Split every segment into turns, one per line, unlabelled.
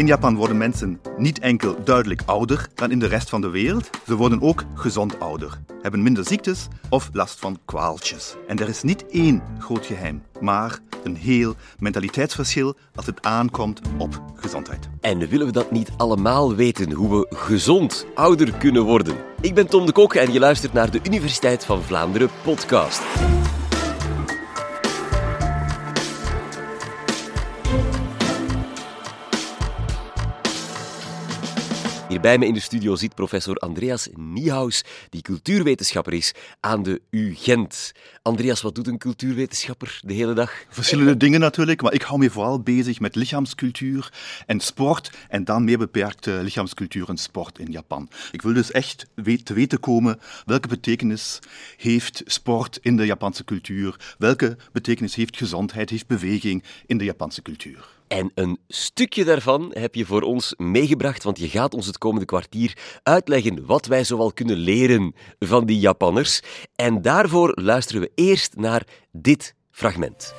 In Japan worden mensen niet enkel duidelijk ouder dan in de rest van de wereld, ze worden ook gezond ouder, hebben minder ziektes of last van kwaaltjes. En er is niet één groot geheim, maar een heel mentaliteitsverschil als het aankomt op gezondheid.
En willen we dat niet allemaal weten, hoe we gezond ouder kunnen worden? Ik ben Tom de Kok en je luistert naar de Universiteit van Vlaanderen podcast. Hier bij me in de studio zit professor Andreas Niehaus, die cultuurwetenschapper is aan de UGent. Andreas, wat doet een cultuurwetenschapper de hele dag?
Verschillende dingen natuurlijk, maar ik hou me vooral bezig met lichaamscultuur en sport en dan meer beperkt lichaamscultuur en sport in Japan. Ik wil dus echt te weten komen welke betekenis heeft sport in de Japanse cultuur, welke betekenis heeft gezondheid, heeft beweging in de Japanse cultuur.
En een stukje daarvan heb je voor ons meegebracht, want je gaat ons het komende kwartier uitleggen wat wij zoal kunnen leren van die Japanners. En daarvoor luisteren we eerst naar dit fragment.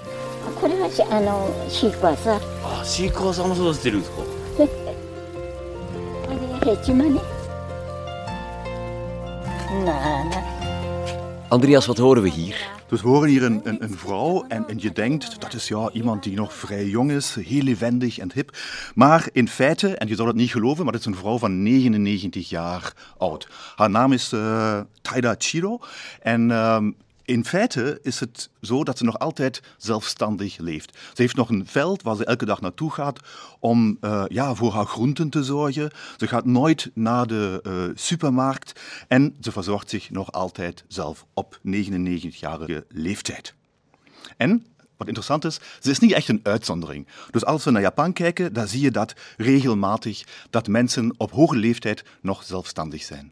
Andreas, wat horen we hier?
Dus we horen hier een, een, vrouw en, en, je denkt dat is ja iemand die nog vrij jong is, heel levendig en hip. Maar in feite, en je zou dat niet geloven, maar het is een vrouw van 99 jaar oud. Haar naam is uh, Taida Chiro en um, in feite is het zo dat ze nog altijd zelfstandig leeft. Ze heeft nog een veld waar ze elke dag naartoe gaat om uh, ja, voor haar groenten te zorgen. Ze gaat nooit naar de uh, supermarkt en ze verzorgt zich nog altijd zelf op 99-jarige leeftijd. En wat interessant is, ze is niet echt een uitzondering. Dus als we naar Japan kijken, dan zie je dat regelmatig dat mensen op hoge leeftijd nog zelfstandig zijn.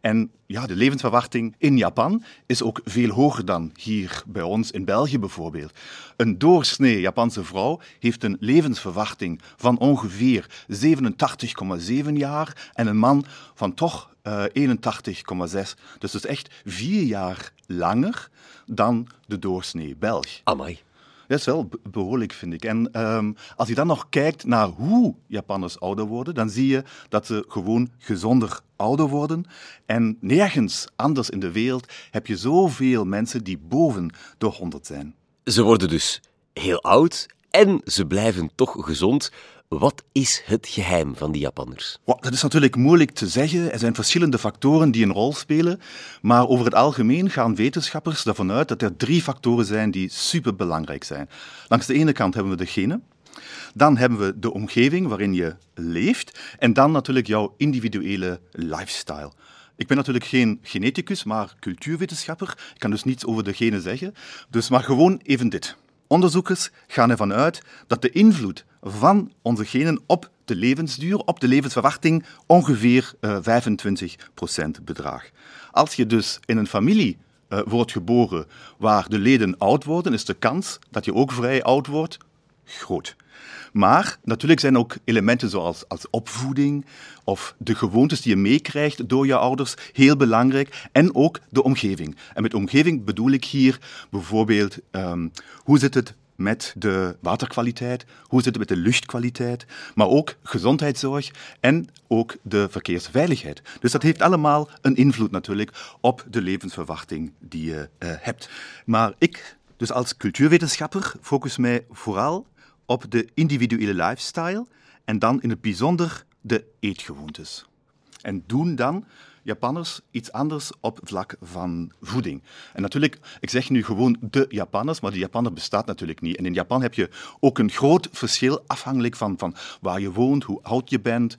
En ja, de levensverwachting in Japan is ook veel hoger dan hier bij ons in België bijvoorbeeld. Een doorsnee Japanse vrouw heeft een levensverwachting van ongeveer 87,7 jaar en een man van toch uh, 81,6. Dus dat is echt vier jaar langer dan de doorsnee Belg.
Amai.
Dat is wel behoorlijk, vind ik. En um, als je dan nog kijkt naar hoe Japanners ouder worden, dan zie je dat ze gewoon gezonder ouder worden. En nergens anders in de wereld heb je zoveel mensen die boven de 100 zijn.
Ze worden dus heel oud en ze blijven toch gezond. Wat is het geheim van die Japanners?
Dat is natuurlijk moeilijk te zeggen. Er zijn verschillende factoren die een rol spelen. Maar over het algemeen gaan wetenschappers ervan uit dat er drie factoren zijn die superbelangrijk zijn. Langs de ene kant hebben we de genen. Dan hebben we de omgeving waarin je leeft. En dan natuurlijk jouw individuele lifestyle. Ik ben natuurlijk geen geneticus, maar cultuurwetenschapper. Ik kan dus niets over de genen zeggen. Dus maar gewoon even dit. Onderzoekers gaan ervan uit dat de invloed van onze genen op de levensduur, op de levensverwachting, ongeveer uh, 25% bedraagt. Als je dus in een familie uh, wordt geboren waar de leden oud worden, is de kans dat je ook vrij oud wordt groot. Maar natuurlijk zijn ook elementen zoals als opvoeding of de gewoontes die je meekrijgt door je ouders heel belangrijk. En ook de omgeving. En met omgeving bedoel ik hier bijvoorbeeld um, hoe zit het met de waterkwaliteit, hoe zit het met de luchtkwaliteit, maar ook gezondheidszorg en ook de verkeersveiligheid. Dus dat heeft allemaal een invloed natuurlijk op de levensverwachting die je uh, hebt. Maar ik, dus als cultuurwetenschapper, focus mij vooral op de individuele lifestyle en dan in het bijzonder de eetgewoontes. En doen dan Japanners iets anders op vlak van voeding. En natuurlijk, ik zeg nu gewoon de Japanners, maar de Japanner bestaat natuurlijk niet. En in Japan heb je ook een groot verschil afhankelijk van, van waar je woont, hoe oud je bent,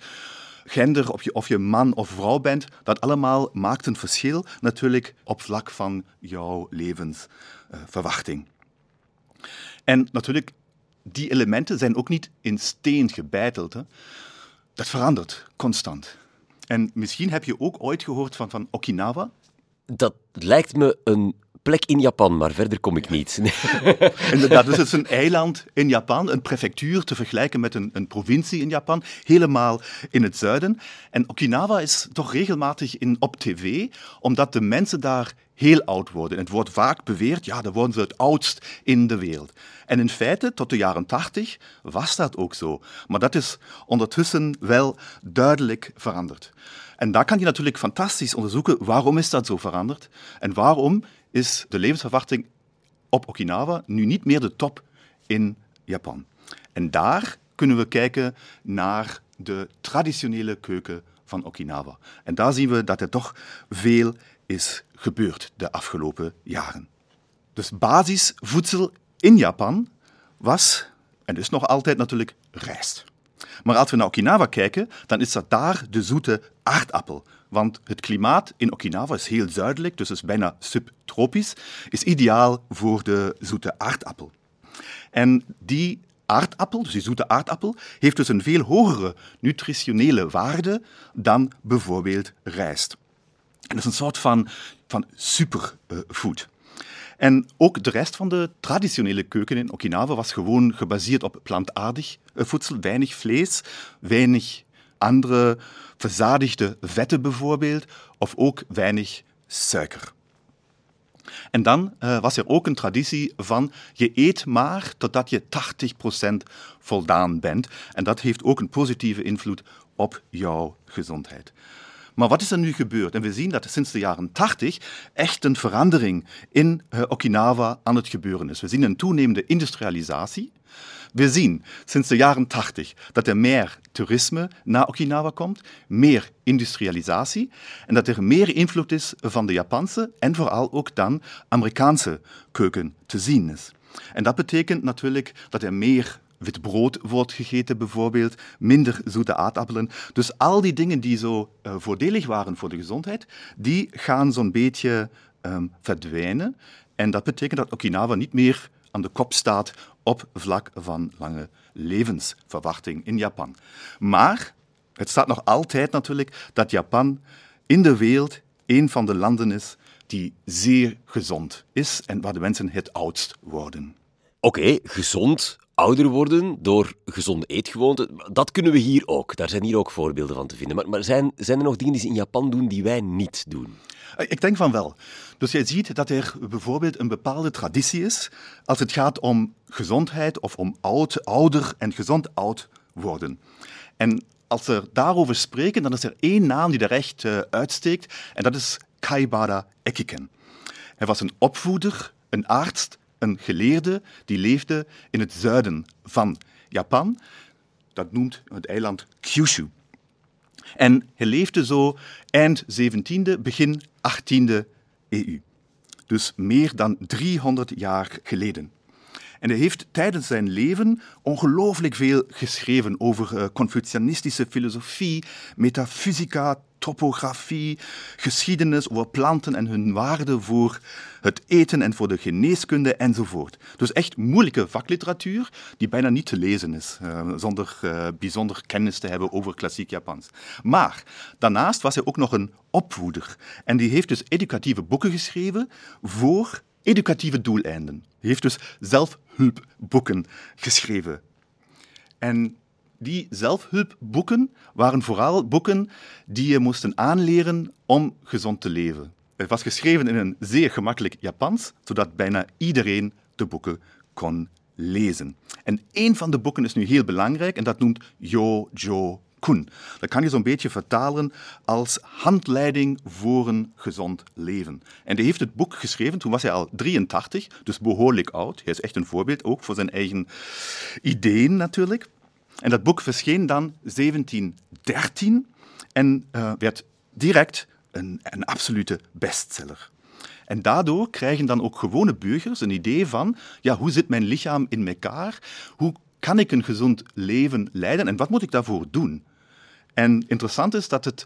gender, of je, of je man of vrouw bent. Dat allemaal maakt een verschil natuurlijk op vlak van jouw levensverwachting. en natuurlijk, die elementen zijn ook niet in steen gebeiteld. Hè. Dat verandert constant. En misschien heb je ook ooit gehoord van, van Okinawa.
Dat lijkt me een plek in Japan, maar verder kom ik niet.
Inderdaad, dus het is een eiland in Japan, een prefectuur te vergelijken met een, een provincie in Japan, helemaal in het zuiden. En Okinawa is toch regelmatig in, op tv, omdat de mensen daar heel oud worden. Het wordt vaak beweerd, ja, dan worden ze het oudst in de wereld. En in feite, tot de jaren 80 was dat ook zo. Maar dat is ondertussen wel duidelijk veranderd. En daar kan je natuurlijk fantastisch onderzoeken waarom is dat zo veranderd en waarom is de levensverwachting op Okinawa nu niet meer de top in Japan. En daar kunnen we kijken naar de traditionele keuken van Okinawa. En daar zien we dat er toch veel is gebeurd de afgelopen jaren. Dus basisvoedsel in Japan was, en is nog altijd natuurlijk, rijst. Maar als we naar Okinawa kijken, dan is dat daar de zoete aardappel. Want het klimaat in Okinawa is heel zuidelijk, dus is bijna subtropisch, is ideaal voor de zoete aardappel. En die aardappel, dus die zoete aardappel, heeft dus een veel hogere nutritionele waarde dan bijvoorbeeld rijst. En dat is een soort van, van superfood. En ook de rest van de traditionele keuken in Okinawa was gewoon gebaseerd op plantaardig eh, voedsel, weinig vlees, weinig andere verzadigde vetten bijvoorbeeld, of ook weinig suiker. En dan uh, was er ook een traditie van je eet maar totdat je 80% voldaan bent. En dat heeft ook een positieve invloed op jouw gezondheid. Maar wat is er nu gebeurd? En we zien dat sinds de jaren 80 echt een verandering in uh, Okinawa aan het gebeuren is. We zien een toenemende industrialisatie. We zien sinds de jaren 80 dat er meer toerisme naar Okinawa komt, meer industrialisatie en dat er meer invloed is van de Japanse en vooral ook dan Amerikaanse keuken te zien is. En dat betekent natuurlijk dat er meer wit brood wordt gegeten bijvoorbeeld, minder zoete aardappelen. Dus al die dingen die zo uh, voordelig waren voor de gezondheid, die gaan zo'n beetje um, verdwijnen. En dat betekent dat Okinawa niet meer aan de kop staat op vlak van lange levensverwachting in Japan. Maar het staat nog altijd natuurlijk dat Japan in de wereld een van de landen is die zeer gezond is en waar de mensen het oudst worden.
Oké, gezond, ouder worden door gezonde eetgewoonten. Dat kunnen we hier ook. Daar zijn hier ook voorbeelden van te vinden. Maar, maar zijn, zijn er nog dingen die ze in Japan doen die wij niet doen?
Ik denk van wel. Dus je ziet dat er bijvoorbeeld een bepaalde traditie is als het gaat om gezondheid of om oud, ouder en gezond oud worden. En als we daarover spreken, dan is er één naam die daar echt uh, uitsteekt en dat is Kaibara Ekiken. Hij was een opvoeder, een arts een geleerde die leefde in het zuiden van Japan. Dat noemt het eiland Kyushu. En hij leefde zo eind 17e, begin 18e EU. Dus meer dan 300 jaar geleden. En hij heeft tijdens zijn leven ongelooflijk veel geschreven over uh, Confucianistische filosofie, metafysica, topografie, geschiedenis over planten en hun waarde voor het eten en voor de geneeskunde enzovoort. Dus echt moeilijke vakliteratuur die bijna niet te lezen is, uh, zonder uh, bijzonder kennis te hebben over klassiek Japans. Maar daarnaast was hij ook nog een opvoeder en die heeft dus educatieve boeken geschreven voor educatieve doeleinden. Hij heeft dus zelfhulpboeken geschreven. En die zelfhulpboeken waren vooral boeken die je moesten aanleren om gezond te leven. Het was geschreven in een zeer gemakkelijk Japans, zodat bijna iedereen de boeken kon lezen. En een van de boeken is nu heel belangrijk en dat noemt Yo-Jo Kun. Dat kan je zo'n beetje vertalen als handleiding voor een gezond leven. En hij heeft het boek geschreven, toen was hij al 83, dus behoorlijk oud. Hij is echt een voorbeeld, ook voor zijn eigen ideeën natuurlijk. En dat boek verscheen dan 1713 en uh, werd direct een, een absolute bestseller. En daardoor krijgen dan ook gewone burgers een idee van, ja, hoe zit mijn lichaam in elkaar? Hoe kan ik een gezond leven leiden en wat moet ik daarvoor doen? En interessant is dat het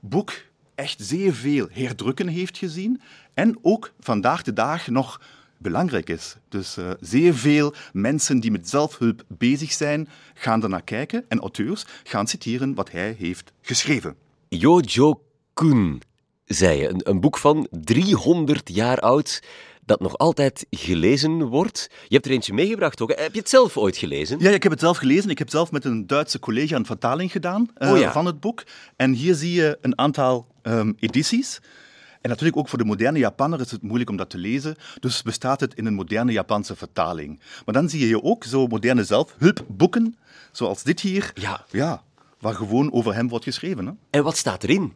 boek echt zeer veel herdrukken heeft gezien en ook vandaag de dag nog belangrijk is. Dus uh, zeer veel mensen die met zelfhulp bezig zijn, gaan er naar kijken en auteurs gaan citeren wat hij heeft geschreven.
Jojo Kun, zei je, een, een boek van 300 jaar oud dat nog altijd gelezen wordt. Je hebt er eentje meegebracht ook. Heb je het zelf ooit gelezen?
Ja, ik heb het zelf gelezen. Ik heb zelf met een Duitse collega een vertaling gedaan uh, oh ja. van het boek. En hier zie je een aantal um, edities. En natuurlijk ook voor de moderne Japanner is het moeilijk om dat te lezen. Dus bestaat het in een moderne Japanse vertaling. Maar dan zie je hier ook zo moderne zelfhulpboeken, zoals dit hier.
Ja.
ja waar gewoon over hem wordt geschreven. Hè?
En wat staat erin?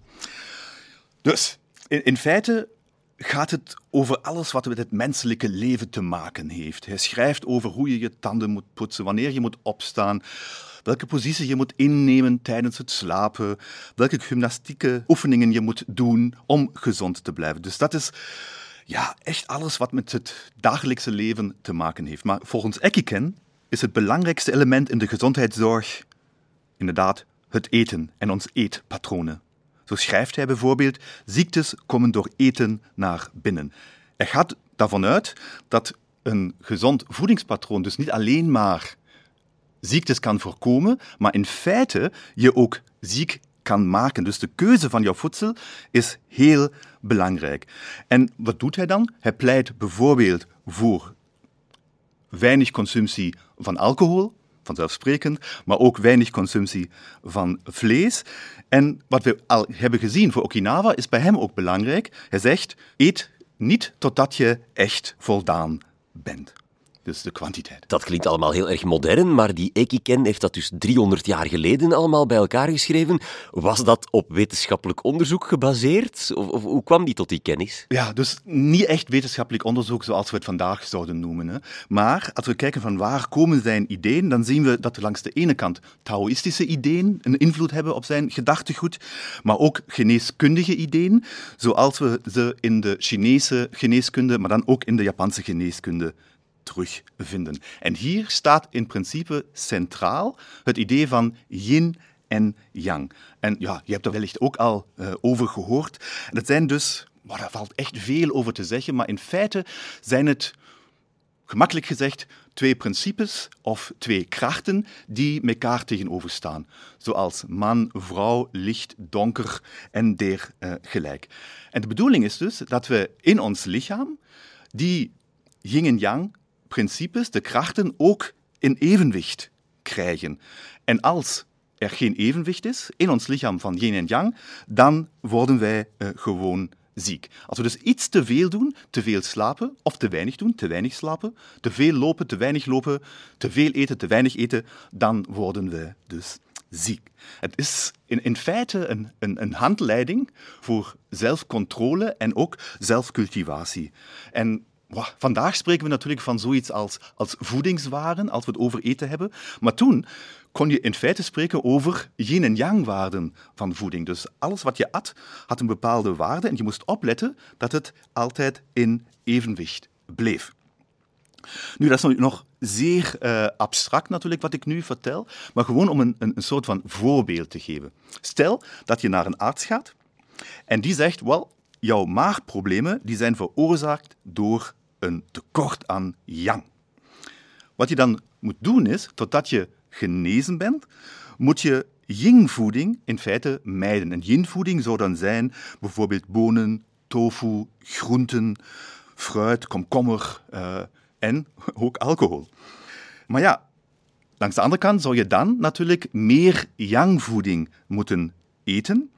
Dus in, in feite gaat het over alles wat met het menselijke leven te maken heeft. Hij schrijft over hoe je je tanden moet poetsen, wanneer je moet opstaan, welke positie je moet innemen tijdens het slapen, welke gymnastieke oefeningen je moet doen om gezond te blijven. Dus dat is ja, echt alles wat met het dagelijkse leven te maken heeft. Maar volgens Ekkiken is het belangrijkste element in de gezondheidszorg inderdaad het eten en ons eetpatronen. Zo schrijft hij bijvoorbeeld: ziektes komen door eten naar binnen. Hij gaat daarvan uit dat een gezond voedingspatroon dus niet alleen maar ziektes kan voorkomen, maar in feite je ook ziek kan maken. Dus de keuze van jouw voedsel is heel belangrijk. En wat doet hij dan? Hij pleit bijvoorbeeld voor weinig consumptie van alcohol, vanzelfsprekend, maar ook weinig consumptie van vlees. En wat we al hebben gezien voor Okinawa is bij hem ook belangrijk. Hij zegt: eet niet totdat je echt voldaan bent. Dus de kwantiteit.
Dat klinkt allemaal heel erg modern, maar die Ekiken heeft dat dus 300 jaar geleden allemaal bij elkaar geschreven. Was dat op wetenschappelijk onderzoek gebaseerd? Of, of hoe kwam die tot die kennis?
Ja, dus niet echt wetenschappelijk onderzoek zoals we het vandaag zouden noemen. Hè. Maar als we kijken van waar komen zijn ideeën, dan zien we dat er langs de ene kant Taoïstische ideeën een invloed hebben op zijn gedachtegoed, maar ook geneeskundige ideeën, zoals we ze in de Chinese geneeskunde, maar dan ook in de Japanse geneeskunde terugvinden. En hier staat in principe centraal het idee van yin en yang. En ja, je hebt er wellicht ook al uh, over gehoord. Dat zijn dus, maar daar valt echt veel over te zeggen, maar in feite zijn het, gemakkelijk gezegd, twee principes of twee krachten die elkaar tegenoverstaan. Zoals man, vrouw, licht, donker en dergelijk. Uh, en de bedoeling is dus dat we in ons lichaam die yin en yang principes, de krachten, ook in evenwicht krijgen. En als er geen evenwicht is in ons lichaam van yin en yang, dan worden wij uh, gewoon ziek. Als we dus iets te veel doen, te veel slapen, of te weinig doen, te weinig slapen, te veel lopen, te weinig lopen, te veel eten, te weinig eten, dan worden we dus ziek. Het is in, in feite een, een, een handleiding voor zelfcontrole en ook zelfcultivatie. En Vandaag spreken we natuurlijk van zoiets als, als voedingswaren, als we het over eten hebben. Maar toen kon je in feite spreken over yin- en yang-waarden van voeding. Dus alles wat je at, had een bepaalde waarde en je moest opletten dat het altijd in evenwicht bleef. Nu, dat is nog zeer uh, abstract natuurlijk wat ik nu vertel, maar gewoon om een, een, een soort van voorbeeld te geven. Stel dat je naar een arts gaat en die zegt, wel, jouw maagproblemen die zijn veroorzaakt door een tekort aan yang. Wat je dan moet doen is, totdat je genezen bent, moet je yin-voeding in feite mijden. En yin-voeding zou dan zijn bijvoorbeeld bonen, tofu, groenten, fruit, komkommer uh, en ook alcohol. Maar ja, langs de andere kant zou je dan natuurlijk meer yang-voeding moeten eten.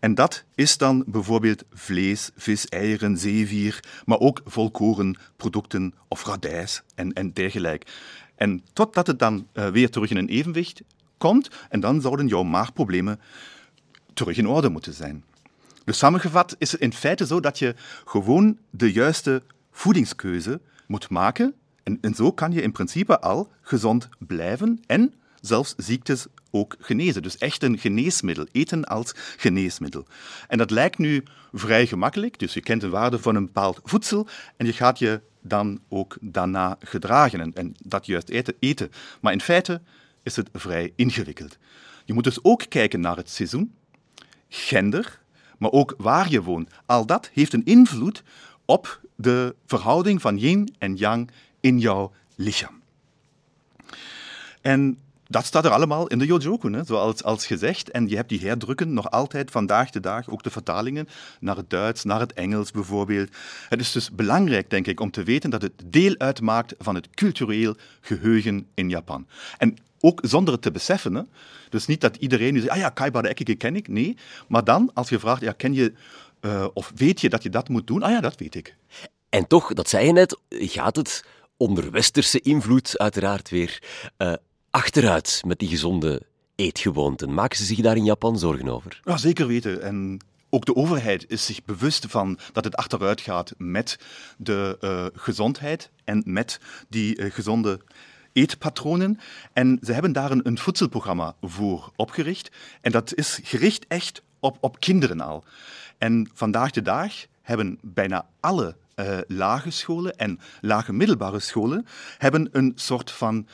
En dat is dan bijvoorbeeld vlees, vis, eieren, zeevier, maar ook volkorenproducten of radijs en, en dergelijke. En totdat het dan uh, weer terug in een evenwicht komt, en dan zouden jouw maagproblemen terug in orde moeten zijn. Dus samengevat is het in feite zo dat je gewoon de juiste voedingskeuze moet maken. En, en zo kan je in principe al gezond blijven en zelfs ziektes ook genezen. Dus echt een geneesmiddel, eten als geneesmiddel. En dat lijkt nu vrij gemakkelijk, dus je kent de waarde van een bepaald voedsel en je gaat je dan ook daarna gedragen en, en dat juist eten, eten. Maar in feite is het vrij ingewikkeld. Je moet dus ook kijken naar het seizoen, gender, maar ook waar je woont. Al dat heeft een invloed op de verhouding van yin en yang in jouw lichaam. En dat staat er allemaal in de Yojoku, hè, zoals als gezegd. En je hebt die herdrukken nog altijd vandaag de dag, ook de vertalingen naar het Duits, naar het Engels bijvoorbeeld. Het is dus belangrijk, denk ik, om te weten dat het deel uitmaakt van het cultureel geheugen in Japan. En ook zonder het te beseffen. Hè. Dus niet dat iedereen nu zegt, ah ja, Kaiba de Ekkige ken ik. Nee, maar dan, als je vraagt, ja, ken je Eh, of weet je dat je dat moet doen? Ah ja, dat weet ik.
En toch, dat zei je net, gaat het onder westerse invloed uiteraard weer uh, achteruit met die gezonde eetgewoonten. Maken ze zich daar in Japan zorgen over?
Ja, zeker weten. En ook de overheid is zich bewust van dat het achteruit gaat met de uh, gezondheid en met die uh, gezonde eetpatronen. En ze hebben daar een, een, voedselprogramma voor opgericht. En dat is gericht echt op, op kinderen al. En vandaag de dag hebben bijna alle uh, lage scholen en lage middelbare scholen hebben een soort van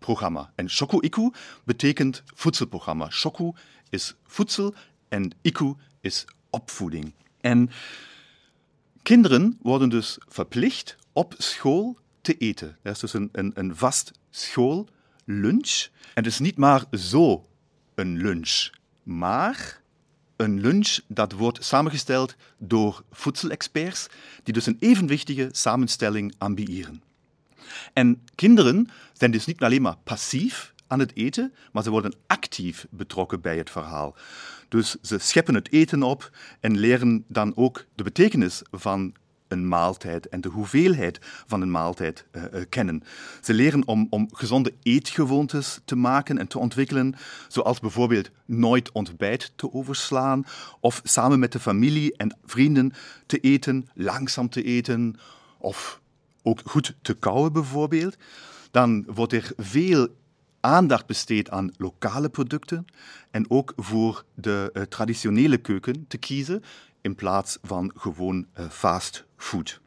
shoku-iku-programma. En shoku-iku betekent voedselprogramma. Shoku is voedsel en iku is opvoeding. En kinderen worden dus verplicht op school te eten. Dat is dus een, een, een vast schoollunch. En dus niet maar zo een lunch, maar een lunch dat wordt samengesteld door voedselexperts, die dus een evenwichtige samenstelling ambiëren. En kinderen zijn dus niet alleen maar passief aan het eten, maar ze worden actief betrokken bij het verhaal. Dus ze scheppen het eten op en leren dan ook de betekenis van een maaltijd en de hoeveelheid van een maaltijd uh, uh, kennen. Ze leren om, om gezonde eetgewoontes te maken en te ontwikkelen, zoals bijvoorbeeld nooit ontbijt te overslaan of samen met de familie en vrienden te eten, langzaam te eten of ook goed te kauwen bijvoorbeeld. Dan wordt er veel aandacht besteed aan lokale producten en ook voor de uh, traditionele keuken te kiezen in plaats van gewoon uh, fast food.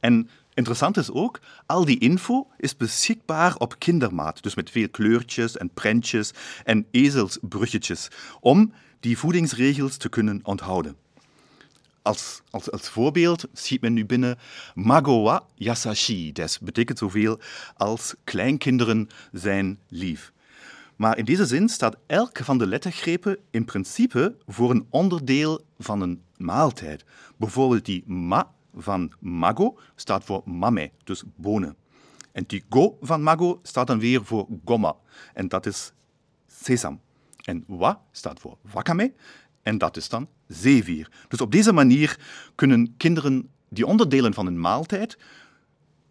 En interessant is ook, al die info is beschikbaar op kindermaat, dus met veel kleurtjes en prentjes en ezelsbruggetjes, om die voedingsregels te kunnen onthouden. Als, als, voorbeeld schiet men nu binnen Mago wa yasashi des, betekent zoveel als kleinkinderen zijn lief. Maar in deze zin staat elke van de lettergrepen in principe voor een onderdeel van een maaltijd. Bijvoorbeeld die ma van mago staat voor mame, dus bonen. En die go van mago staat dan weer voor goma, en dat is sesam. En wa staat voor wakame, en dat is dan zeewier. Dus op deze manier kunnen kinderen die onderdelen van een maaltijd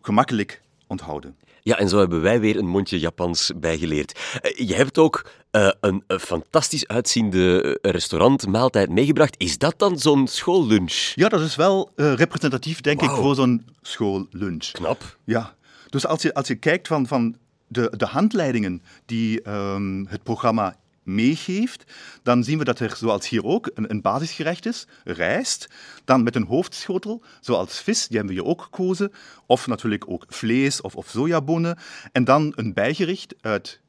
gemakkelijk onthouden.
Ja, en zo hebben wij weer een mondje Japans bijgeleerd. Eh, je hebt ook uh, een, een, fantastisch uitziende restaurantmaaltijd meegebracht. Is dat dan zo'n schoollunch?
Ja, dat is wel uh, representatief, denk wow. ik, voor zo'n schoollunch.
Knap.
Ja. Dus als je, als je kijkt van, van de, de handleidingen die um, het programma meegeeft, dan zien we dat er, zoals hier ook, een, basisgerecht is, rijst. Dan met een hoofdschotel, zoals vis, die hebben we hier ook gekozen. Of natuurlijk ook vlees of, of sojabonen. En dan een bijgericht uit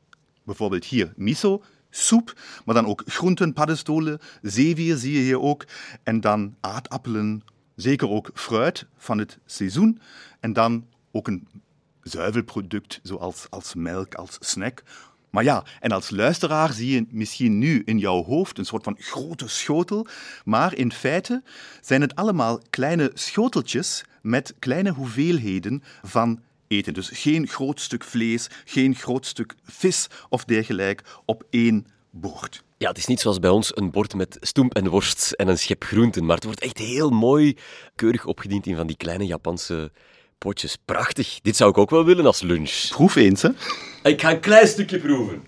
bijvoorbeeld hier miso, soep, maar dan ook groenten, paddenstoelen, zeewier zie je hier ook. En dan aardappelen, zeker ook fruit van het seizoen. En dan ook een zuivelproduct, zoals als melk, als snack maar ja, en als luisteraar zie je misschien nu in jouw hoofd een soort van grote schotel, maar in feite zijn het allemaal kleine schoteltjes met kleine hoeveelheden van eten. Dus geen groot stuk vlees, geen groot stuk vis of dergelijke op één bord.
Ja, het is niet zoals bij ons een bord met stoemp en worst en een schep groenten, maar het wordt echt heel mooi, keurig opgediend in van die kleine Japanse potjes. Prachtig. Dit zou ik ook wel willen als lunch.
Proef eens, hè.
Ik ga een klein stukje proeven.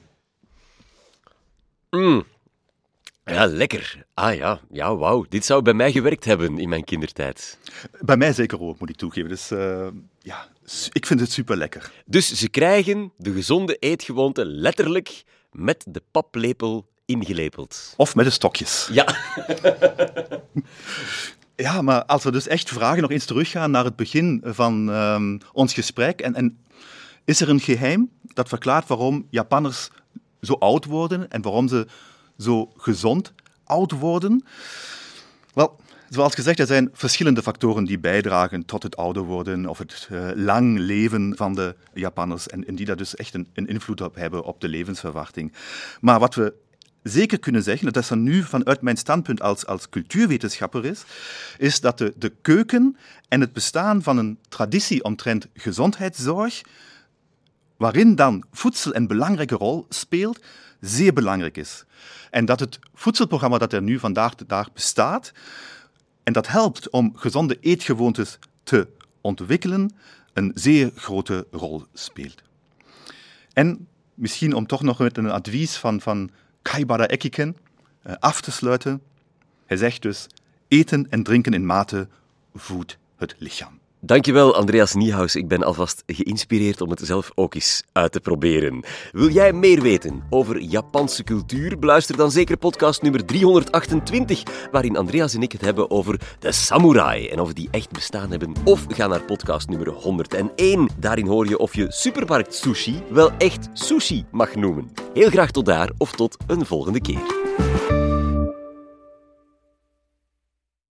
Mm. Ja, lekker. Ah ja, ja, wauw. Dit zou bij mij gewerkt hebben in mijn kindertijd.
Bij mij zeker ook, moet ik toegeven. Dus uh, ja, ik vind het super lekker.
Dus ze krijgen de gezonde eetgewoonte letterlijk met de paplepel ingelepeld.
Of met de stokjes.
Ja.
ja, maar als we dus echt vragen, nog eens teruggaan naar het begin van um, ons gesprek. En, en is er een geheim dat verklaart waarom Japanners zo oud worden en waarom ze zo gezond oud worden? Wel, zoals gezegd, er zijn verschillende factoren die bijdragen tot het ouder worden of het uh, lang leven van de Japanners en, en die daar dus echt een, een invloed op hebben op de levensverwachting. Maar wat we zeker kunnen zeggen, dat is dan nu vanuit mijn standpunt als, als cultuurwetenschapper is, is dat de, de keuken en het bestaan van een traditie omtrent gezondheidszorg waarin dan voedsel een belangrijke rol speelt, zeer belangrijk is. En dat het voedselprogramma dat er nu vandaag de dag bestaat, en dat helpt om gezonde eetgewoontes te ontwikkelen, een zeer grote rol speelt. En misschien om toch nog met een advies van, van Kaibara Ekiken eh, af te sluiten. Hij zegt dus, eten en drinken in mate voedt het lichaam.
Dankjewel, Andreas Niehaus. Ik ben alvast geïnspireerd om het zelf ook eens uit te proberen. Wil jij meer weten over Japanse cultuur? Beluister dan zeker podcast nummer 328, waarin Andreas en ik het hebben over de samurai en of die echt bestaan hebben. Of ga naar podcast nummer 101. Daarin hoor je of je supermarkt sushi wel echt sushi mag noemen. Heel graag tot daar of tot een volgende keer.